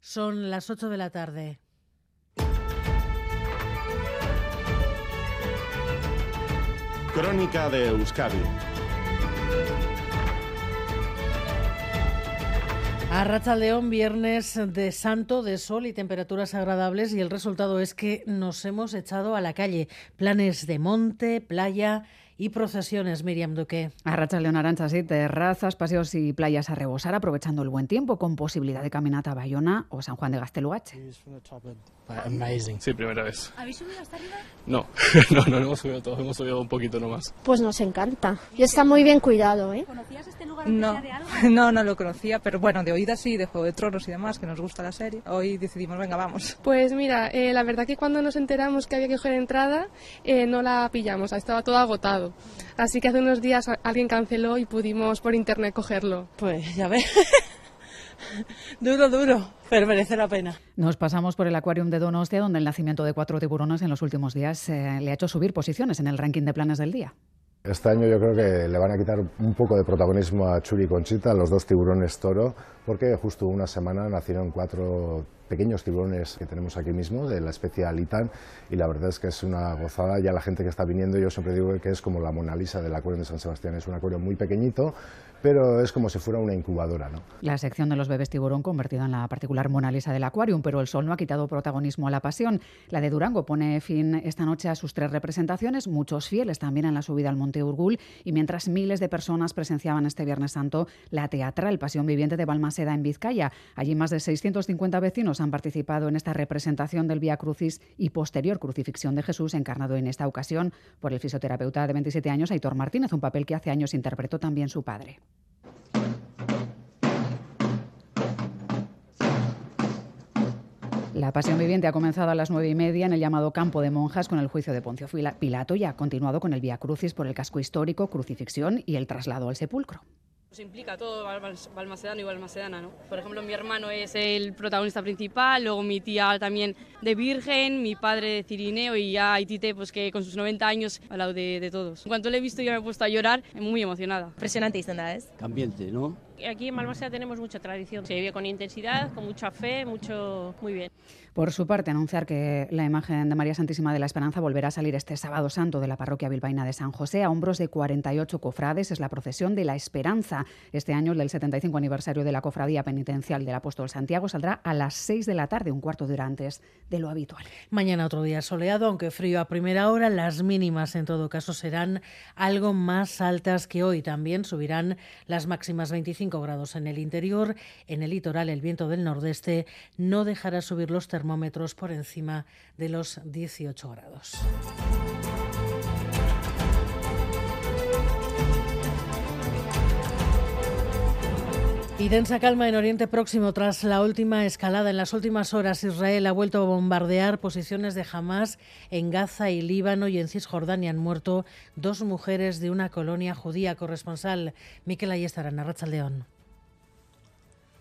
Son las 8 de la tarde. Crónica de Euskadi. A León, viernes de santo, de sol y temperaturas agradables y el resultado es que nos hemos echado a la calle. Planes de monte, playa y procesiones, Miriam Duque. A Racha León Arancha, sí, terrazas, paseos y playas a rebosar, aprovechando el buen tiempo, con posibilidad de caminata a Bayona o San Juan de Gastelugache. Sí, primera vez. ¿Habéis subido hasta arriba? No, no, no, hemos subido todo, hemos subido un poquito nomás. Pues nos encanta. Y está muy bien cuidado, ¿eh? ¿Conocías este lugar No, de algo? no, no lo conocía, pero bueno, de oídas sí, de Juego de Tronos y demás, que nos gusta la serie. Hoy decidimos, venga, vamos. Pues mira, eh, la verdad que cuando nos enteramos que había que coger entrada, eh, no la pillamos, estaba todo agotado. Así que hace unos días alguien canceló y pudimos por internet cogerlo. Pues ya ves. duro, duro, pero merece la pena. Nos pasamos por el Aquarium de Donostia, donde el nacimiento de cuatro tiburones en los últimos días eh, le ha hecho subir posiciones en el ranking de planes del día. Este año yo creo que le van a quitar un poco de protagonismo a Churi y Conchita, los dos tiburones toro, porque justo una semana nacieron cuatro pequeños tiburones que tenemos aquí mismo, de la especie Alitán, y la verdad es que es una gozada. Ya la gente que está viniendo, yo siempre digo que es como la Mona Lisa del acuario de San Sebastián. Es un acuario muy pequeñito, pero es como si fuera una incubadora. ¿no? La sección de los bebés tiburón convertida en la particular Mona Lisa del Aquarium, pero el sol no ha quitado protagonismo a la pasión. La de Durango pone fin esta noche a sus tres representaciones, muchos fieles también en la subida al Monte Urgul, y mientras miles de personas presenciaban este Viernes Santo la teatral Pasión Viviente de Balmaseda en Vizcaya. Allí más de 650 vecinos han participado en esta representación del Vía Crucis y posterior crucifixión de Jesús, encarnado en esta ocasión por el fisioterapeuta de 27 años, Aitor Martínez, un papel que hace años interpretó también su padre. La pasión viviente ha comenzado a las nueve y media en el llamado Campo de Monjas con el juicio de Poncio Pilato y ha continuado con el Vía Crucis por el casco histórico, crucifixión y el traslado al sepulcro. Se implica todo Bal- balmacedano y balmacedana, ¿no? Por ejemplo, mi hermano es el protagonista principal, luego mi tía también de Virgen, mi padre de Cirineo y ya Aitite, pues que con sus 90 años ha hablado de, de todos. En cuanto le he visto ya me he puesto a llorar, muy emocionada. Impresionante izan ez? Ambiente, ¿no? Aquí en Balmaseda tenemos mucha tradición. Se vive con intensidad, con mucha fe, mucho, muy bien. Por su parte, anunciar que la imagen de María Santísima de la Esperanza volverá a salir este sábado santo de la parroquia bilbaína de San José a hombros de 48 cofrades. Es la procesión de la Esperanza. Este año, el del 75 aniversario de la cofradía penitencial del apóstol Santiago, saldrá a las 6 de la tarde, un cuarto de hora antes de lo habitual. Mañana otro día soleado, aunque frío a primera hora. Las mínimas, en todo caso, serán algo más altas que hoy. También subirán las máximas 25 grados en el interior. En el litoral, el viento del nordeste no dejará subir los termómetros por encima de los 18 grados. Y densa calma en Oriente Próximo tras la última escalada. En las últimas horas Israel ha vuelto a bombardear posiciones de Hamas en Gaza y Líbano y en Cisjordania han muerto dos mujeres de una colonia judía. Corresponsal Miquel Ayestarán, León.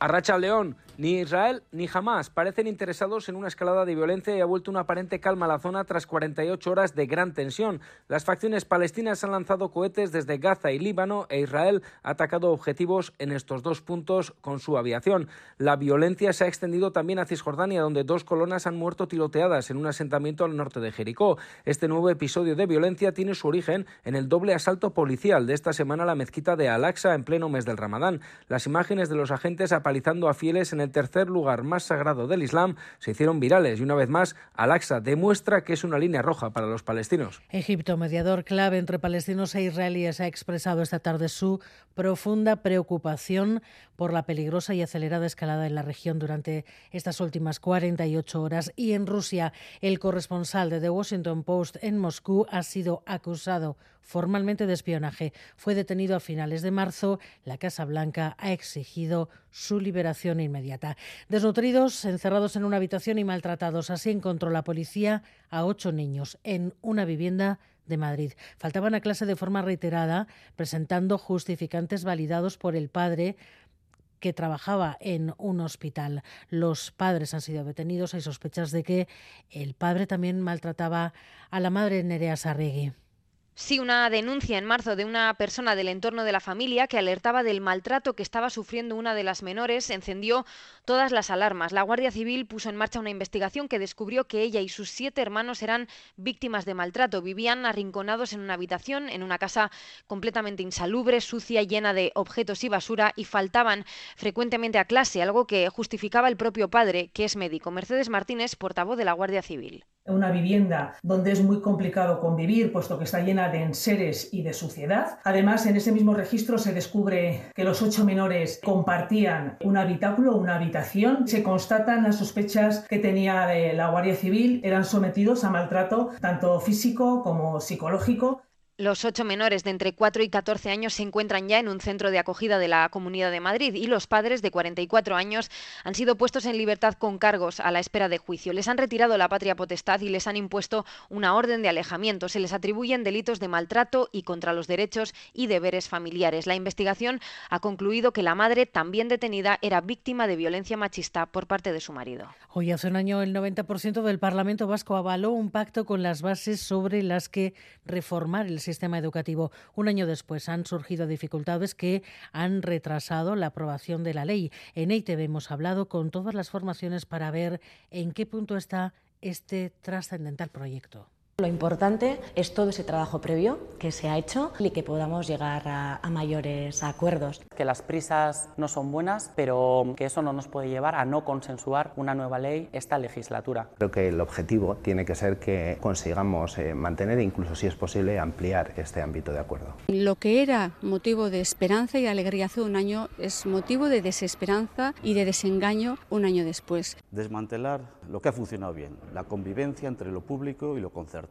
Arracha León, ni Israel ni Hamas parecen interesados en una escalada de violencia y ha vuelto una aparente calma a la zona tras 48 horas de gran tensión. Las facciones palestinas han lanzado cohetes desde Gaza y Líbano e Israel ha atacado objetivos en estos dos puntos con su aviación. La violencia se ha extendido también a Cisjordania, donde dos colonas han muerto tiroteadas en un asentamiento al norte de Jericó. Este nuevo episodio de violencia tiene su origen en el doble asalto policial de esta semana a la mezquita de Al-Aqsa en pleno mes del Ramadán. Las imágenes de los agentes apalizando a fieles en el tercer lugar más sagrado del Islam se hicieron virales y una vez más Al-Aqsa demuestra que es una línea roja para los palestinos. Egipto, mediador clave entre palestinos e israelíes, ha expresado esta tarde su profunda preocupación por la peligrosa y acelerada escalada en la región durante estas últimas 48 horas. Y en Rusia, el corresponsal de The Washington Post en Moscú ha sido acusado formalmente de espionaje. Fue detenido a finales de marzo. La Casa Blanca ha exigido su liberación inmediata. Desnutridos, encerrados en una habitación y maltratados. Así encontró la policía a ocho niños en una vivienda de Madrid. Faltaban a clase de forma reiterada, presentando justificantes validados por el padre que trabajaba en un hospital. Los padres han sido detenidos. Hay sospechas de que el padre también maltrataba a la madre Nerea Sarregui. Sí, una denuncia en marzo de una persona del entorno de la familia que alertaba del maltrato que estaba sufriendo una de las menores encendió todas las alarmas. La Guardia Civil puso en marcha una investigación que descubrió que ella y sus siete hermanos eran víctimas de maltrato. Vivían arrinconados en una habitación, en una casa completamente insalubre, sucia, llena de objetos y basura y faltaban frecuentemente a clase, algo que justificaba el propio padre, que es médico. Mercedes Martínez, portavoz de la Guardia Civil una vivienda donde es muy complicado convivir, puesto que está llena de enseres y de suciedad. Además, en ese mismo registro se descubre que los ocho menores compartían un habitáculo, una habitación. Se constatan las sospechas que tenía la Guardia Civil, eran sometidos a maltrato tanto físico como psicológico. Los ocho menores de entre 4 y 14 años se encuentran ya en un centro de acogida de la Comunidad de Madrid y los padres de 44 años han sido puestos en libertad con cargos a la espera de juicio. Les han retirado la patria potestad y les han impuesto una orden de alejamiento. Se les atribuyen delitos de maltrato y contra los derechos y deberes familiares. La investigación ha concluido que la madre, también detenida, era víctima de violencia machista por parte de su marido. Hoy hace un año el 90% del Parlamento vasco avaló un pacto con las bases sobre las que reformar el sistema educativo. Un año después han surgido dificultades que han retrasado la aprobación de la ley. En EITV hemos hablado con todas las formaciones para ver en qué punto está este trascendental proyecto. Lo importante es todo ese trabajo previo que se ha hecho y que podamos llegar a, mayores acuerdos. Que las prisas no son buenas, pero que eso no nos puede llevar a no consensuar una nueva ley esta legislatura. Creo que el objetivo tiene que ser que consigamos eh, mantener e incluso, si es posible, ampliar este ámbito de acuerdo. Lo que era motivo de esperanza y alegría hace un año es motivo de desesperanza y de desengaño un año después. Desmantelar lo que ha funcionado bien, la convivencia entre lo público y lo concertado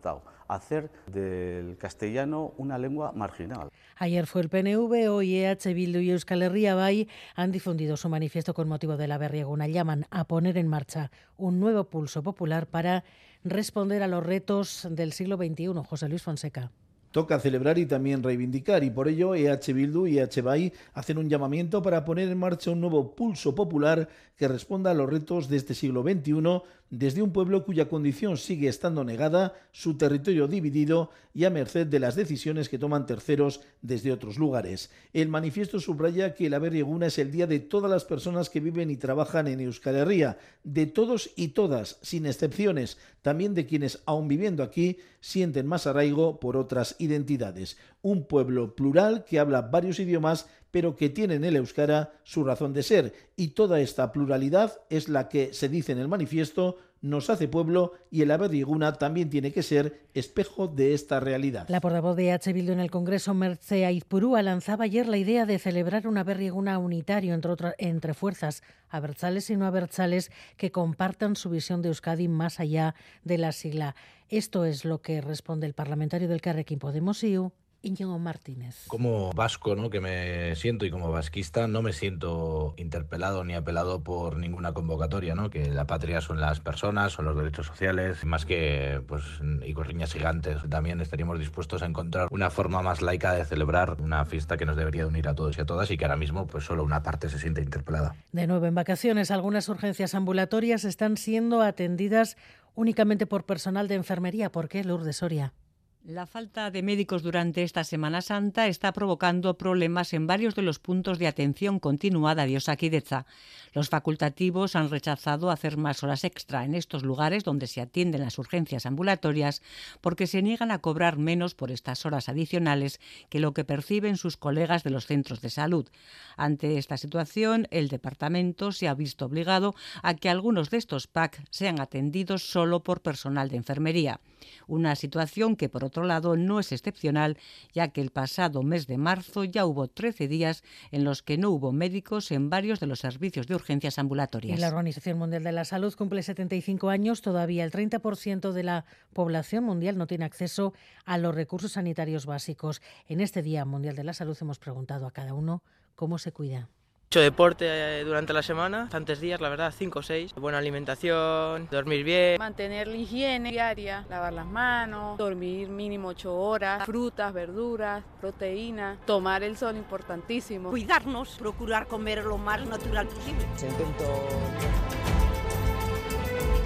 hacer del castellano una lengua marginal. Ayer fue el PNV, hoy EH Bildu y Euskal Herria Bay han difundido su manifiesto con motivo de la Berrieguna. Llaman a poner en marcha un nuevo pulso popular para responder a los retos del siglo XXI. José Luis Fonseca. Toca celebrar y también reivindicar y por ello EH Bildu y EH BAI hacen un llamamiento para poner en marcha un nuevo pulso popular que responda a los retos de este siglo XXI desde un pueblo cuya condición sigue estando negada, su territorio dividido y a merced de las decisiones que toman terceros desde otros lugares. El manifiesto subraya que la Berrieguna es el día de todas las personas que viven y trabajan en Euskal Herria, de todos y todas, sin excepciones, también de quienes, aun viviendo aquí, sienten más arraigo por otras identidades. Un pueblo plural que habla varios idiomas pero que tiene en el euskara su razón de ser, y toda esta pluralidad es la que, se dice en el manifiesto, nos hace pueblo y el Aberriguna también tiene que ser espejo de esta realidad. La portavoz de H. Bildu en el Congreso, Merce Aizpurúa, lanzaba ayer la idea de celebrar un Aberriguna unitario entre, entre fuerzas abertzales y no abertzales que compartan su visión de Euskadi más allá de la sigla. Esto es lo que responde el parlamentario del Carrequín Podemos IU, Íñigo Martínez. Como vasco, ¿no? que me siento y como vasquista, no me siento interpelado ni apelado por ninguna convocatoria, ¿no? que la patria son las personas, son los derechos sociales, más que pues y corriñas gigantes. También estaríamos dispuestos a encontrar una forma más laica de celebrar una fiesta que nos debería unir a todos y a todas y que ahora mismo pues solo una parte se siente interpelada. De nuevo en vacaciones, algunas urgencias ambulatorias están siendo atendidas únicamente por personal de enfermería. ¿Por qué, Lourdes Soria? La falta de médicos durante esta Semana Santa está provocando problemas en varios de los puntos de atención continuada de Osakidecha. Los facultativos han rechazado hacer más horas extra en estos lugares donde se atienden las urgencias ambulatorias porque se niegan a cobrar menos por estas horas adicionales que lo que perciben sus colegas de los centros de salud. Ante esta situación, el departamento se ha visto obligado a que algunos de estos PAC sean atendidos solo por personal de enfermería. Una situación que, por otro lado, no es excepcional, ya que el pasado mes de marzo ya hubo 13 días en los que no hubo médicos en varios de los servicios de urgencias ambulatorias. la Organización Mundial de la Salud cumple 75 años. Todavía el 30% de la población mundial no tiene acceso a los recursos sanitarios básicos. En este Día Mundial de la Salud hemos preguntado a cada uno cómo se cuida hecho deporte eh, durante la semana, bastantes días, la verdad, 5 o 6. Buena alimentación, dormir bien. Mantener la higiene diaria, lavar las manos, dormir mínimo 8 horas, frutas, verduras, proteínas, tomar el sol importantísimo. Cuidarnos, procurar comer lo más natural posible.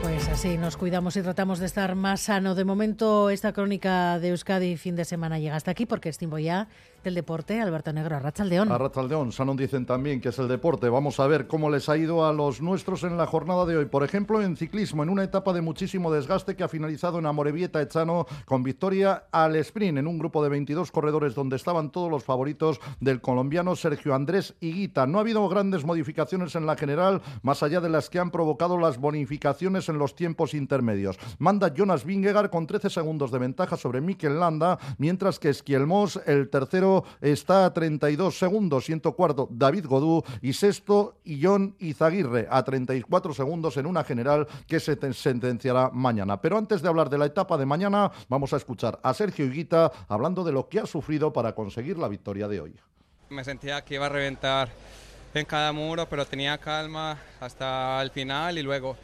Pues así Sí, nos cuidamos y tratamos de estar más sano. De momento, esta crónica de Euskadi fin de semana llega hasta aquí porque es tiempo ya del deporte. Alberto Negro, Arrachaldeón. Arrachaldeón, Sanon dicen también que es el deporte. Vamos a ver cómo les ha ido a los nuestros en la jornada de hoy. Por ejemplo, en ciclismo, en una etapa de muchísimo desgaste que ha finalizado en Amorebieta Echano con victoria al sprint en un grupo de 22 corredores donde estaban todos los favoritos del colombiano Sergio Andrés Higuita. No ha habido grandes modificaciones en la general, más allá de las que han provocado las bonificaciones en los tiempos intermedios. Manda Jonas Vingegaard con 13 segundos de ventaja sobre Mikel Landa, mientras que Esquielmos, el tercero, está a 32 segundos, siento cuarto David Godú y sexto Ion Izaguirre a 34 segundos en una general que se sentenciará mañana. Pero antes de hablar de la etapa de mañana, vamos a escuchar a Sergio Higuita hablando de lo que ha sufrido para conseguir la victoria de hoy. Me sentía que iba a reventar en cada muro, pero tenía calma hasta el final y luego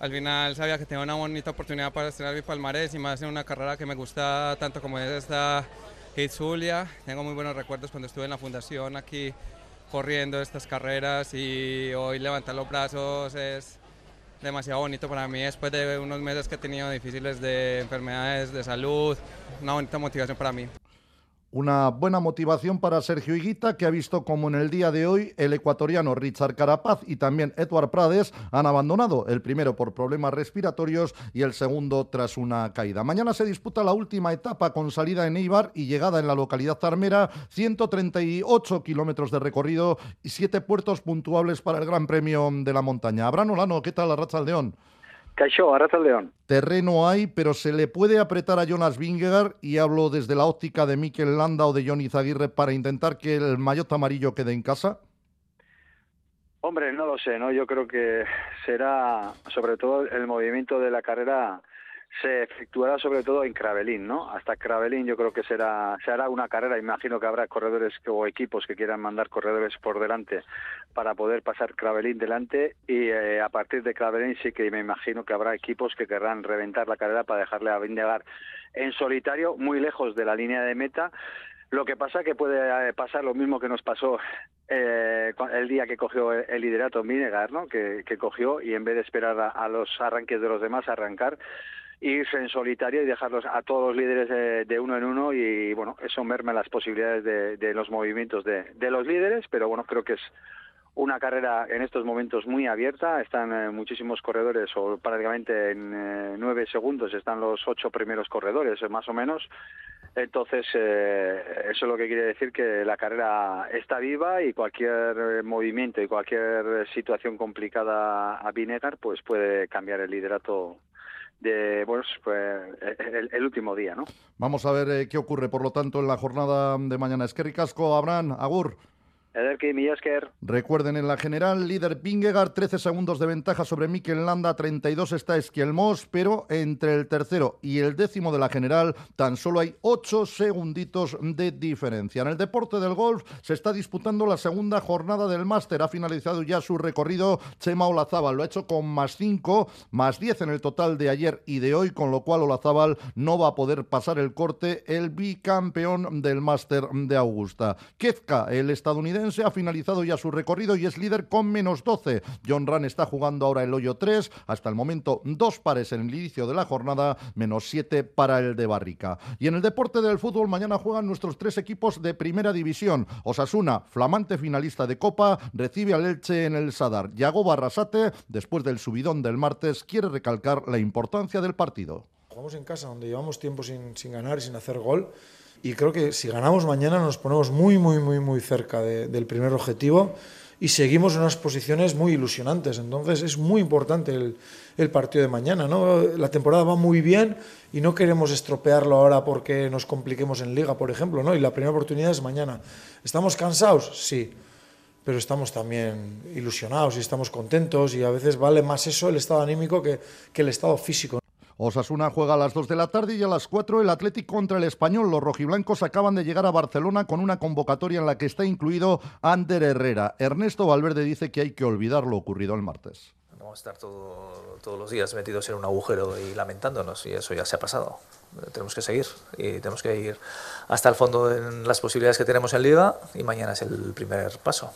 al final sabía que tenía una bonita oportunidad para estrenar mi palmarés y más en una carrera que me gusta tanto como es esta Zulia. Tengo muy buenos recuerdos cuando estuve en la fundación aquí corriendo estas carreras y hoy levantar los brazos es demasiado bonito para mí después de unos meses que he tenido difíciles de enfermedades de salud, una bonita motivación para mí. Una buena motivación para Sergio Higuita, que ha visto como en el día de hoy el ecuatoriano Richard Carapaz y también Edward Prades han abandonado, el primero por problemas respiratorios y el segundo tras una caída. Mañana se disputa la última etapa con salida en Eibar y llegada en la localidad tarmera, 138 kilómetros de recorrido y siete puertos puntuables para el Gran Premio de la Montaña. Abraham Olano, ¿qué tal la racha León? Caixó, León. Terreno hay, pero se le puede apretar a Jonas Vingegaard, y hablo desde la óptica de Mikel Landa o de Johnny Zaguirre, para intentar que el maillot amarillo quede en casa. Hombre, no lo sé, ¿no? Yo creo que será, sobre todo, el movimiento de la carrera se efectuará sobre todo en Cravelín, ¿no? Hasta Cravelín yo creo que será se hará una carrera, imagino que habrá corredores o equipos que quieran mandar corredores por delante para poder pasar Cravelín delante y eh, a partir de Cravelín sí que me imagino que habrá equipos que querrán reventar la carrera para dejarle a Vindegar en solitario, muy lejos de la línea de meta. Lo que pasa que puede eh, pasar lo mismo que nos pasó eh, el día que cogió el liderato Vinegar, ¿no? Que, cogió y en vez de esperar a, a los arranques de los demás arrancar, irse en solitario y dejarlos a todos los líderes de, uno en uno. Y bueno, eso merma las posibilidades de, los movimientos de, los líderes, pero bueno, creo que es una carrera en estos momentos muy abierta, están eh, muchísimos corredores o prácticamente en eh, nueve segundos están los ocho primeros corredores más o menos, entonces eh, eso es lo que quiere decir que la carrera está viva y cualquier movimiento y cualquier situación complicada a Vinegar pues puede cambiar el liderato de pues, el, último día, ¿no? Vamos a ver eh, qué ocurre, por lo tanto, en la jornada de mañana. Es que ricasco, Abraham, Agur. Recuerden en la general, líder Pingegar, 13 segundos de ventaja sobre Mikel Landa, 32 está Esquielmos, pero entre el tercero y el décimo de la general tan solo hay 8 segunditos de diferencia. En el deporte del golf se está disputando la segunda jornada del máster. Ha finalizado ya su recorrido Chema Olazábal. Lo ha hecho con más 5, más 10 en el total de ayer y de hoy, con lo cual Olazábal no va a poder pasar el corte, el bicampeón del máster de Augusta. Kezka, el estadounidense, se ha finalizado ya su recorrido y es líder con menos 12. John Run está jugando ahora el hoyo 3, hasta el momento dos pares en el inicio de la jornada, menos 7 para el de Barrica. Y en el deporte del fútbol mañana juegan nuestros tres equipos de primera división. Osasuna, flamante finalista de Copa, recibe al Elche en el Sadar. Yago Barrasate, después del subidón del martes, quiere recalcar la importancia del partido. Jugamos en casa, donde llevamos tiempo sin ganar y sin hacer gol y creo que si ganamos mañana nos ponemos muy, muy, muy, muy cerca del primer objetivo y seguimos en unas posiciones muy ilusionantes. Entonces es muy importante el, el, partido de mañana. ¿no? La temporada va muy bien y no queremos estropearlo ahora porque nos compliquemos en liga, por ejemplo. ¿no? Y la primera oportunidad es mañana. ¿Estamos cansados? Sí. Pero estamos también ilusionados y estamos contentos y a veces vale más eso, el estado anímico, que, que el estado físico. Osasuna juega a las 2 de la tarde y a las 4 el Atlético contra el Español. Los rojiblancos acaban de llegar a Barcelona con una convocatoria en la que está incluido Ander Herrera. Ernesto Valverde dice que hay que olvidar lo ocurrido el martes. Vamos a estar todos los días metidos en un agujero y lamentándonos, y eso ya se ha pasado. Tenemos que seguir y tenemos que ir hasta el fondo en las posibilidades que tenemos en Liga y mañana es el primer paso.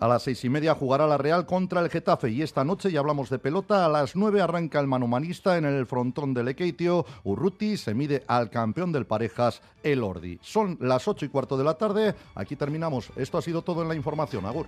A las seis y media jugará la Real contra el Getafe y esta noche ya hablamos de pelota. A las nueve arranca el manomanista en el frontón del Ekeitio. Urruti se mide al campeón del parejas, el Ordi. Son las ocho y cuarto de la tarde. Aquí terminamos. Esto ha sido todo en la información. Agur.